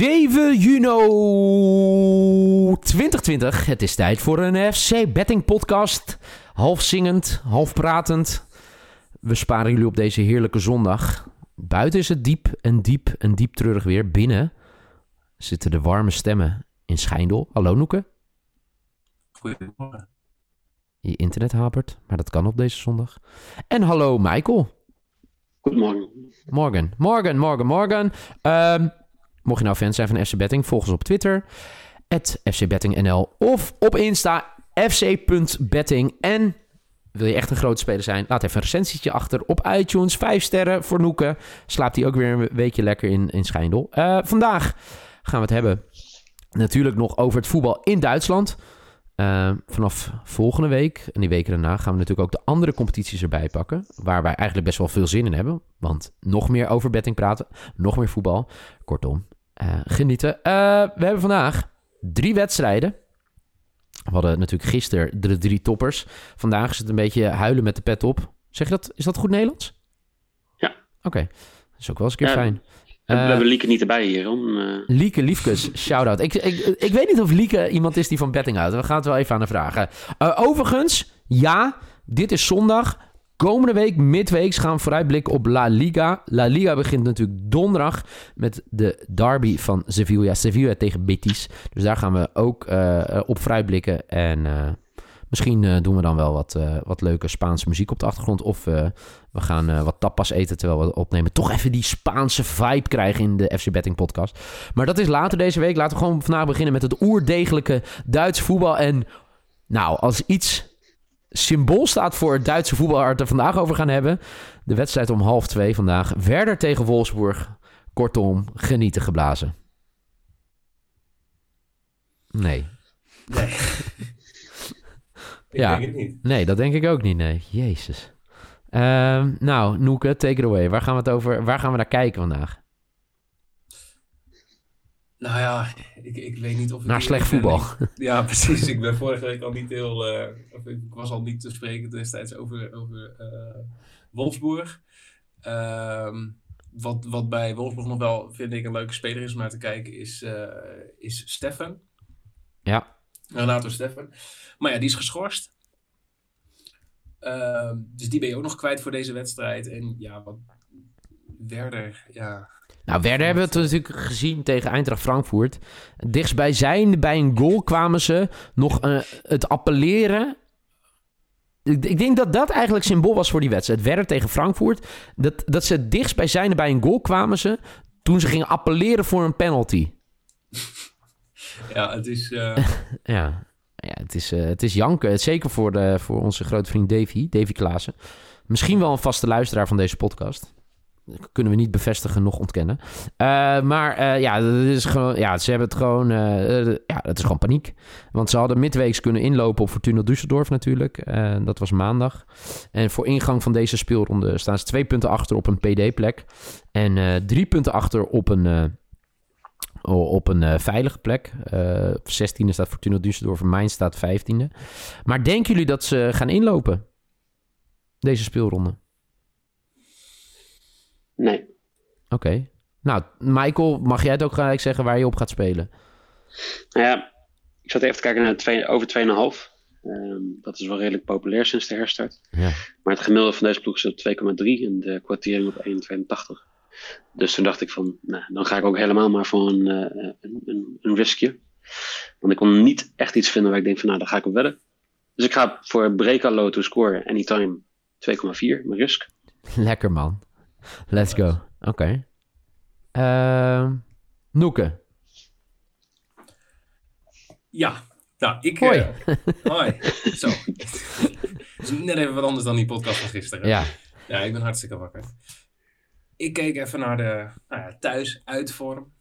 7 juni 2020. Het is tijd voor een FC Betting podcast. Half zingend, half pratend. We sparen jullie op deze heerlijke zondag. Buiten is het diep en diep en diep treurig weer. Binnen zitten de warme stemmen in Schijndel. Hallo Noeke. Goedemorgen. Je internet hapert, maar dat kan op deze zondag. En hallo Michael. Goedemorgen. Morgen, morgen, morgen, morgen. Ehm, mocht je nou fan zijn van FC Betting, volg ons op Twitter. FCBettingNL of op Insta fc.betting. En wil je echt een grote speler zijn, laat even een recensietje achter op iTunes. Vijf sterren voor Noeken. Slaapt hij ook weer een weekje lekker in, in Schijndel. Eh, vandaag gaan we het hebben natuurlijk nog over het voetbal in Duitsland. Uh, vanaf volgende week en die weken daarna gaan we natuurlijk ook de andere competities erbij pakken. Waar wij eigenlijk best wel veel zin in hebben. Want nog meer over betting praten, nog meer voetbal. Kortom, genieten. Uh, we hebben vandaag drie wedstrijden. We hadden natuurlijk gisteren de drie toppers. Vandaag is het een beetje huilen met de pet op. Zeg je dat? Is dat goed Nederlands? Ja. Oké, okay. dat is ook wel eens een keer Ja, fijn. We Eh, hebben Lieke niet erbij hier. Om, eh, Lieke Liefkes, shout-out. Ik, ik, ik weet niet of Lieke iemand is die van betting houdt. We gaan het wel even aan haar vragen. Eh, overigens, ja, dit is zondag. Komende week, midweeks, gaan we vooruitblikken op La Liga. La Liga begint natuurlijk donderdag met de derby van Sevilla. Sevilla tegen Betis. Dus daar gaan we ook eh, op vooruitblikken. En eh, misschien eh, doen we dan wel wat, eh, wat leuke Spaanse muziek op de achtergrond. Of eh, we gaan eh, wat tapas eten terwijl we opnemen. Toch even die Spaanse vibe krijgen in de FC Betting podcast. Maar dat is later deze week. Laten we gewoon vandaag beginnen met het oerdegelijke Duitse voetbal. En nou, als iets symbool staat voor het Duitse voetbal waar we het er vandaag over gaan hebben. De wedstrijd om half twee vandaag. Werder tegen Wolfsburg. Kortom, genieten geblazen. Nee. Nee. ik Ja. denk het niet. Nee, dat denk ik ook niet. Nee, jezus. Ehm, nou, Noeke, take it away. Waar gaan we, het over, waar gaan we naar kijken vandaag? Nou ja, ik, ik weet niet of. Naar slecht ik voetbal. Ja, precies. Ik ben vorige week al niet heel... eh, of ik was al niet te spreken destijds over, over eh, Wolfsburg. Ehm, wat, wat bij Wolfsburg nog wel, vind ik, een leuke speler is om naar te kijken, is, eh is Stefan. Ja, Renato Stefan. Maar ja, die is geschorst. Ehm, dus die ben je ook nog kwijt voor deze wedstrijd. En ja, wat... Werder, ja... Nou, Werder hebben we het natuurlijk gezien tegen Eintracht Frankfurt. Dichtstbij zijn, bij een goal kwamen ze nog eh, het appelleren. Ik, ik denk dat dat eigenlijk symbool was voor die wedstrijd. Werder tegen Frankfurt. Dat, dat ze dichtstbij zijn bij een goal kwamen ze toen ze gingen appelleren voor een penalty. Ja, het is... eh, Ja, ja het, is, eh, het is janken. Zeker voor, de, voor onze grote vriend Davy, Davy Klaassen. Misschien wel een vaste luisteraar van deze podcast. Kunnen we niet bevestigen, nog ontkennen. Eh, maar eh, ja, dat is gewoon, ja, ze hebben het gewoon... eh, ja, dat is gewoon paniek. Want ze hadden midweeks kunnen inlopen op Fortuna Düsseldorf natuurlijk. Dat was maandag. En voor ingang van deze speelronde staan ze twee punten achter op een PD-plek. En drie punten achter op een... op een veilige plek. Eh 16e staat Fortuna Düsseldorf, Mainz staat 15e. Maar denken jullie dat ze gaan inlopen? Deze speelronde? Nee. Oké. Nou, Michael, mag jij het ook gelijk zeggen waar je op gaat spelen? Nou ja, ik zat even te kijken naar twee, over 2,5. Ehm, dat is wel redelijk populair sinds de herstart. Ja. Maar het gemiddelde van deze ploeg is op 2,3 en de kwartering op 1,82. Dus toen dacht ik van, nou, dan ga ik ook helemaal maar voor een, eh, een, een, een riskje. Want ik kon niet echt iets vinden waar ik denk van, nou, daar ga ik op wedden. Dus ik ga voor Brekalo to score anytime 2,4, mijn risk. Lekker man. Let's go. Oké. Ehm, Noeke. Ja, nou, ik... Hoi. hoi. Zo. Het is net even wat anders dan die podcast van gisteren. Ja. Ja, ik ben hartstikke wakker. Ik keek even naar de nou ja, thuis uitvorm.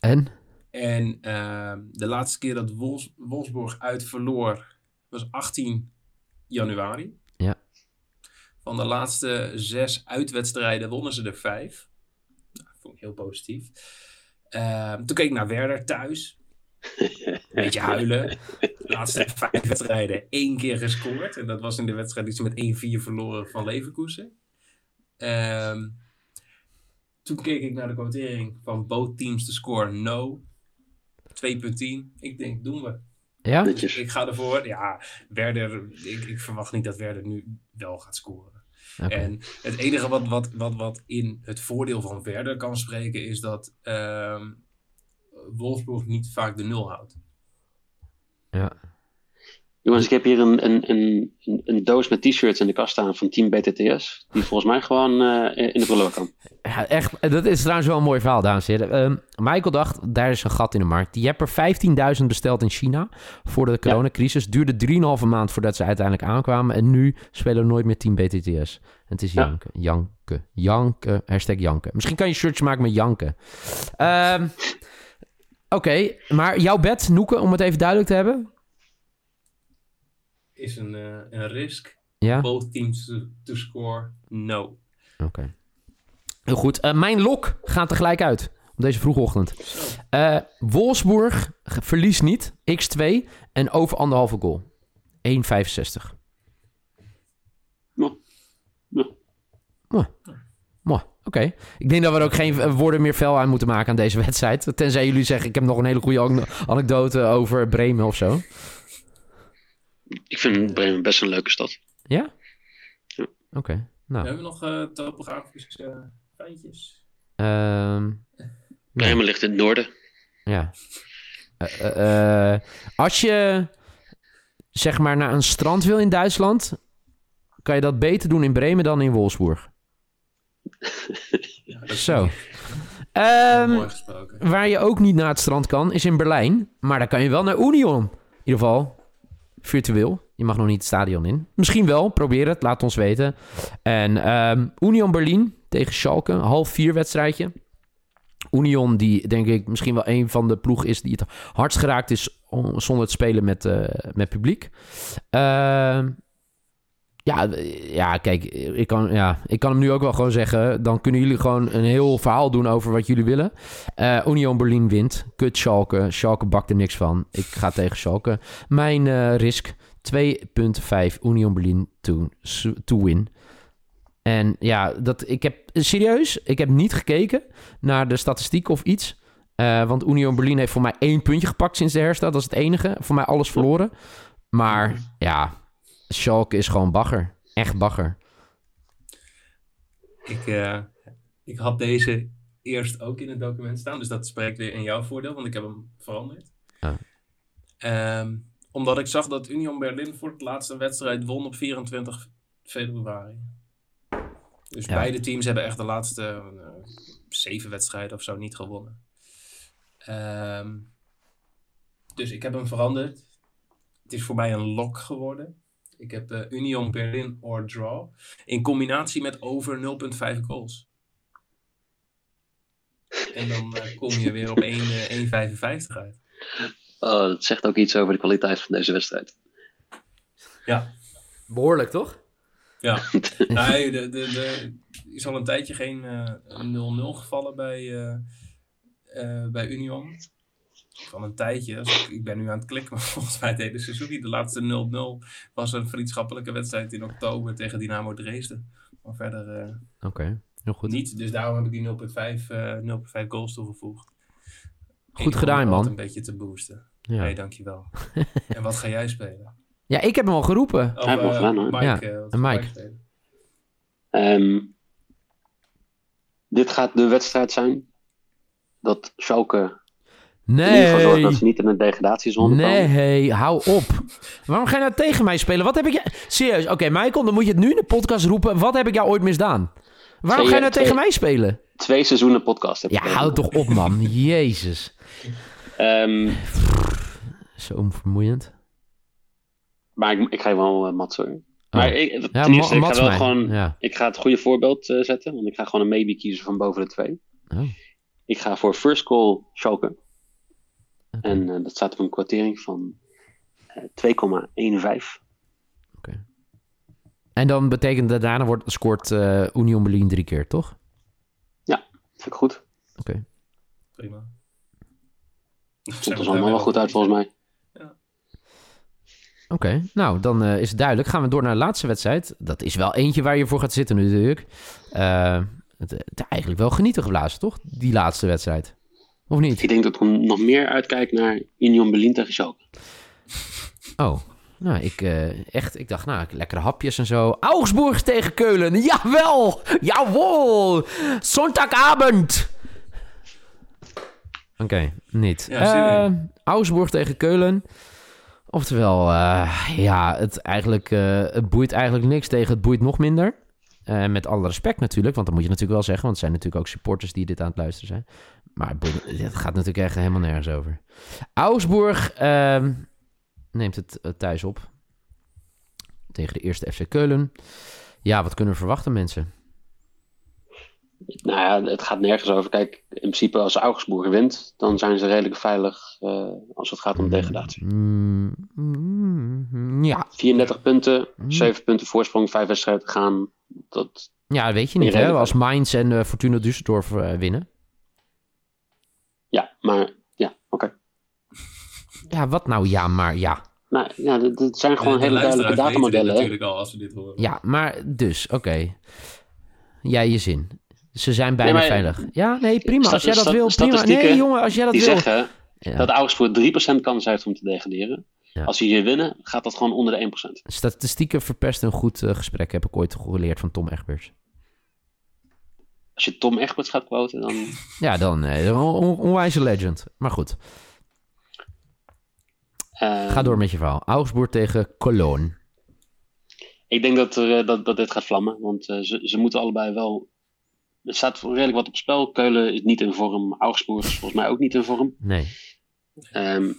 En? En ehm, de laatste keer dat Wolfs- Wolfsburg uit verloor was 18 januari. Van de laatste zes uitwedstrijden wonnen ze er vijf. Nou, vond ik heel positief. Ehm, toen keek ik naar Werder thuis. Een beetje huilen. De laatste vijf wedstrijden één keer gescoord. En dat was in de wedstrijd die ze met 1-4 verloren van Leverkusen. Ehm, toen keek ik naar de quotering van both teams te score no. 2.10. Ik denk, doen we. Ja? Ik ga ervoor. Ja, Werder, ik, ik verwacht niet dat Werder nu wel gaat scoren. En het enige wat, wat, wat, wat in het voordeel van Werder kan spreken is dat ehm Wolfsburg niet vaak de nul houdt. Ja. Jongens, ik heb hier een, een, een, een- doos met t-shirts in de kast staan van Team BTTS. Die volgens mij gewoon eh, in de prullenbak kan. Ja, echt, dat is trouwens wel een mooi verhaal, dames en heren. Ehm, Michael dacht, daar is een gat in de markt. Die hebben er 15.000 besteld in China voor de coronacrisis. Duurde 3,5 maand voordat ze uiteindelijk aankwamen. En nu spelen we nooit meer Team BTTS. En het is Ja. janken, janken, janken, hashtag janken. Misschien kan je shirtje maken met janken. Ehm, Oké, maar jouw bet, Noeke, om het even duidelijk te hebben. Is een, eh, een risk. Ja, Both teams to, to score no. oké. Heel goed. Eh, mijn lok gaat tegelijk uit op deze vroege ochtend. Eh, Wolfsburg verliest niet. X2 en over anderhalve goal. 1,65. Nou, nou, Mooi, oké. Ik denk dat we er ook geen woorden meer fel aan moeten maken aan deze wedstrijd. Tenzij jullie zeggen, ik heb nog een hele goede an- anekdote over Bremen of zo. Ik vind Bremen best een leuke stad. Ja? Ja. Oké, nou. Hebben we nog eh topografische eh, feitjes? ehm. Bremen ligt in het noorden. Ja. Eh, eh, eh, als je zeg maar naar een strand wil in Duitsland, kan je dat beter doen in Bremen dan in Wolfsburg. Ja, Zo. mooi Ehm, gesproken. waar je ook niet naar het strand kan, is in Berlijn. Maar daar kan je wel naar Union. In ieder geval virtueel. Je mag nog niet het stadion in. Misschien wel, probeer het, laat ons weten. En ehm, Union Berlin tegen Schalke, half vier wedstrijdje. Union, die denk ik misschien wel een van de ploegen is die het hardst geraakt is zonder het spelen met, eh, met publiek. Ehm, ja, eh, ja, kijk, ik kan, ja, ik kan hem nu ook wel gewoon zeggen. Dan kunnen jullie gewoon een heel verhaal doen over wat jullie willen. Eh, Union Berlin wint. Kut Schalke. Schalke bakt er niks van. Ik ga tegen Schalke. Mijn eh, risk 2.5 Union Berlin to, to win. En ja, dat, ik heb serieus, ik heb niet gekeken naar de statistiek of iets. Eh, want Union Berlin heeft voor mij één puntje gepakt sinds de herstart. Dat is het enige. Voor mij alles verloren. Maar ja, Schalke is gewoon bagger. Echt bagger. Ik, eh, ik had deze eerst ook in het document staan. Dus dat spreekt weer in jouw voordeel, want ik heb hem veranderd. Ah. Ehm, omdat ik zag dat Union Berlin voor het laatste wedstrijd won op 24 februari. Dus Ja. beide teams hebben echt de laatste eh, zeven wedstrijden of zo niet gewonnen. Ehm, dus ik heb hem veranderd. Het is voor mij een lock geworden. Ik heb eh, Union Berlin or draw. In combinatie met over 0,5 goals. En dan eh, kom je weer op 1, eh, 1,55 uit. Oh, dat zegt ook iets over de kwaliteit van deze wedstrijd. Ja, Behoorlijk, toch? ja. Nee, de, de, de, is al een tijdje geen eh, 0-0 gevallen bij, eh, eh, bij Union. Van een tijdje. Dus ik, ik ben nu aan het klikken, maar volgens mij deden Suzuki. De laatste 0-0 was een vriendschappelijke wedstrijd in oktober tegen Dynamo Dresden. Maar verder eh, Oké, heel goed. niet. Dus daarom heb ik die 0,5 eh, 0,5 goals toegevoegd. Goed Ik gedaan, man. het Een beetje te boosten. Ja. Nee, dankjewel. en wat ga jij spelen? ja, ik heb hem al geroepen. Hij eh, gedaan, hoor. Mike, Ja, eh, en Mike. Ehm, dit gaat de wedstrijd zijn dat Schalke in ieder geval dat Nee. ze niet in een degradatiezone komen. Nee, hou op. Waarom ga je nou tegen mij spelen? Wat heb ik je... Serieus, oké, Michael, dan moet je het nu in de podcast roepen. Wat heb ik jou ooit misdaan? Waarom Twee, ga je nou twee- tegen mij spelen? Twee seizoenen podcast heb Ja, ik houd toch op, man. Jezus. Ehm, Zo vermoeiend. maar ik, ik ga je wel uh, hoor. Oh. Maar ik, Ja, eerste, ik ga wel gewoon... Ja. Ik ga het goede voorbeeld eh, zetten. Want ik ga gewoon een maybe kiezen van boven de twee. Oh. Ik ga voor first call Schalke. Oké. En eh, dat staat op een kwartering van eh 2,15. En dan betekent dat daarna wordt, scoort eh, Union Berlin drie keer, toch? Vind ik goed. Oké. Prima. Ziet er allemaal wel goed uit volgens mij. Oké, nou dan eh, is het duidelijk. Gaan we door naar de laatste wedstrijd. Dat is wel eentje waar je voor gaat zitten nu natuurlijk. Eh, het, het eigenlijk wel genieten geblazen, toch? Die laatste wedstrijd. Of niet? Ik denk dat ik nog meer uitkijk naar Union Berlin tegen Schalke. Oh, nou, ik, eh, echt, ik dacht, nou, lekkere hapjes en zo. Augsburg tegen Keulen, jawel, jawel, zondagavond. Oké, niet. Ja, Eh. Augsburg tegen Keulen. Oftewel, eh, ja, het, eigenlijk, eh, het boeit eigenlijk niks tegen het boeit nog minder. Eh, met alle respect natuurlijk, want dat moet je natuurlijk wel zeggen. Want het zijn natuurlijk ook supporters die dit aan het luisteren zijn. Maar het, gaat natuurlijk echt helemaal nergens over. Augsburg ehm, neemt het eh, thuis op. Tegen de eerste FC Keulen. Ja, wat kunnen we verwachten mensen? Nou ja, het gaat nergens over. Kijk, in principe als Augsburg wint, dan zijn ze redelijk veilig eh, als het gaat om degradatie. Mm, mm, ja. 34 punten, Mm. 7 punten voorsprong, 5 wedstrijden gaan. Dat, ja, weet je niet hè. Als Mainz en eh, Fortuna Düsseldorf winnen. Ja, maar ja, oké. Ja, wat nou ja, maar ja. Nou ja, dat, zijn gewoon De- de hele duidelijke datamodellen. hè. natuurlijk al als ze dit horen. Ja, maar dus, oké. Jij je zin. Ze zijn bijna Nee, maar- veilig. Ja, nee, prima. Als jij dat wil, prima. Nee, jongen, als jij dat Die wil. zeggen Ja. dat Augsburg 3% kans heeft om te degraderen. Ja. Als die hier winnen, gaat dat gewoon onder de 1%. Statistieken verpesten een goed eh, gesprek, heb ik ooit geleerd van Tom Egberts. Als je Tom Egberts gaat quoten, dan... Ja, dan eh, een on- onwijze legend. Maar goed, eh, ga door met je verhaal. Augsburg tegen Cologne. Ik denk dat, er, eh, dat, dat dit gaat vlammen, want eh, ze, ze moeten allebei wel... Er staat redelijk wat op spel. Keulen is niet in vorm. Augsburg is volgens mij ook niet in vorm. Nee. Ehm,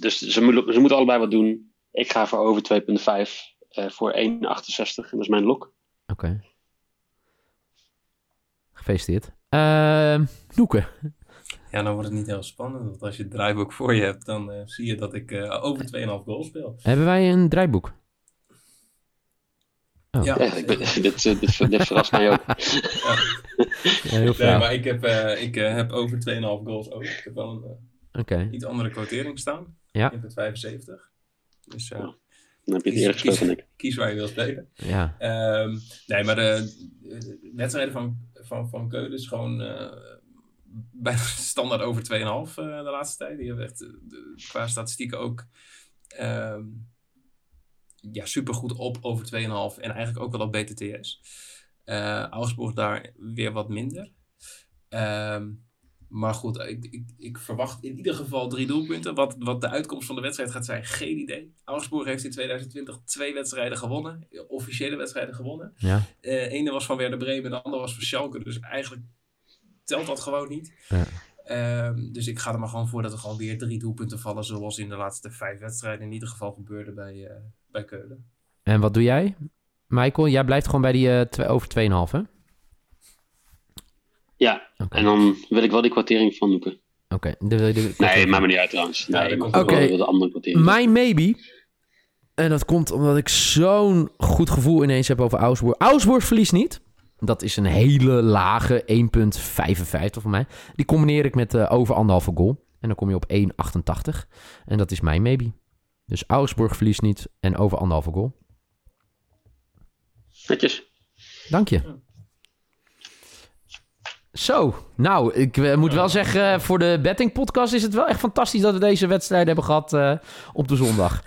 dus ze moeten, ze moeten allebei wat doen. Ik ga voor over 2,5 eh, voor 1,68. En dat is mijn lok. Oké. Gefeliciteerd. Ehm Noeke. Ja, dan wordt het niet heel spannend. Want als je het draaiboek voor je hebt, dan eh, zie je dat ik eh, over 2,5 goal speel. Hebben wij een draaiboek? Oh. Ja, Ja, ik ben- dit, eh, dit, dit verrast mij ook. Ja, heel Nee, maar ik heb, eh, ik, heb over 2,5 goals ook. Ik heb wel een Oké. iets andere quotering staan. Ja. Ik heb het 75. Dus eh, Dan heb je het kies, eerder gespeeld dan kies, ik. kies waar je wil spelen. Ja. Ehm, nee, maar de, de wedstrijden van, van, van Keulen is gewoon eh, bijna standaard over 2,5 eh de laatste tijd. Die hebben echt eh, de- qua statistieken ook ehm ja, supergoed op over 2,5 en eigenlijk ook wel op BTTS. Eh Augsburg daar weer wat minder. Ehm, maar goed, ik, ik, ik verwacht in ieder geval drie doelpunten. Wat, wat de uitkomst van de wedstrijd gaat zijn, geen idee. Augsburg heeft in 2020 twee wedstrijden gewonnen. Officiële wedstrijden gewonnen. Ja. De ene was van Werder Bremen en de andere was van Schalke. Dus eigenlijk telt dat gewoon niet. Ja. Ehm, dus ik ga er maar gewoon voor dat er gewoon weer drie doelpunten vallen. Zoals in de laatste vijf wedstrijden in ieder geval gebeurde bij, eh, bij Keulen. En wat doe jij? Michael, jij blijft gewoon bij die eh, over 2,5, hè? Ja, en dan wil ik wel die kwartering van Noeken. Oké. Nee, maakt me niet uit trouwens. Nee, wil Oké. wel de andere kwartering. Mijn maybe. En dat komt omdat ik zo'n goed gevoel ineens heb over Augsburg. Augsburg verliest niet. Dat is een hele lage 1,55 voor mij. Die combineer ik met eh, over anderhalve goal. En dan kom je op 1,88. En dat is mijn maybe. Dus Augsburg verliest niet en over anderhalve goal. Netjes. Dank je. Zo, nou, ik eh, moet wel zeggen, eh, voor de betting podcast is het wel echt fantastisch dat we deze wedstrijd hebben gehad eh, op de zondag.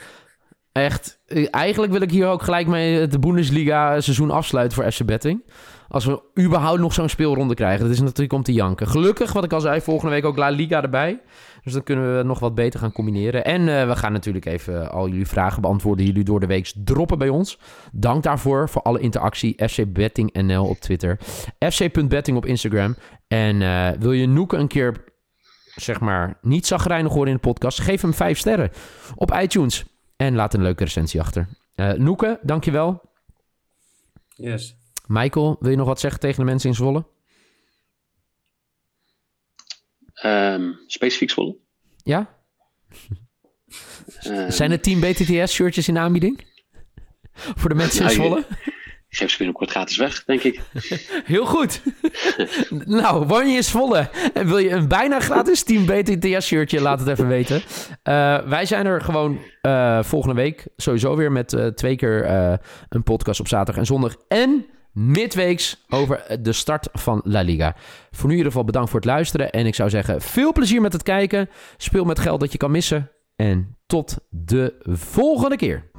Echt, eigenlijk wil ik hier ook gelijk mee het Bundesliga seizoen afsluiten voor FC Betting. Als we überhaupt nog zo'n speelronde krijgen. Dat is natuurlijk om te janken. Gelukkig, wat ik al zei, volgende week ook La Liga erbij. Dus dan kunnen we nog wat beter gaan combineren. En eh, we gaan natuurlijk even al jullie vragen beantwoorden die jullie door de week droppen bij ons. Dank daarvoor, voor alle interactie. FC Betting NL op Twitter. FC.betting op Instagram. En eh, wil je Noeke een keer, zeg maar, niet zagrijnig horen in de podcast? Geef hem vijf sterren op iTunes. En laat een leuke recensie achter. Eh Noeke, dankjewel. Yes. Michael, wil je nog wat zeggen tegen de mensen in Zwolle? Ehm, specifiek Zwolle. Ja? Ehm, Zijn er Team BTTS shirtjes in aanbieding? Voor de mensen in Nou, Zwolle? Ik geef ze binnenkort gratis weg, denk ik. Heel goed. nou, woon je in Zwolle en wil je een bijna gratis Team BTTS shirtje? Laat het even weten. Eh, wij zijn er gewoon eh, volgende week sowieso weer met eh, twee keer een podcast op zaterdag en zondag. En midweeks over de start van La Liga. Voor nu in ieder geval bedankt voor het luisteren. En ik zou zeggen, veel plezier met het kijken. Speel met geld dat je kan missen. En tot de volgende keer.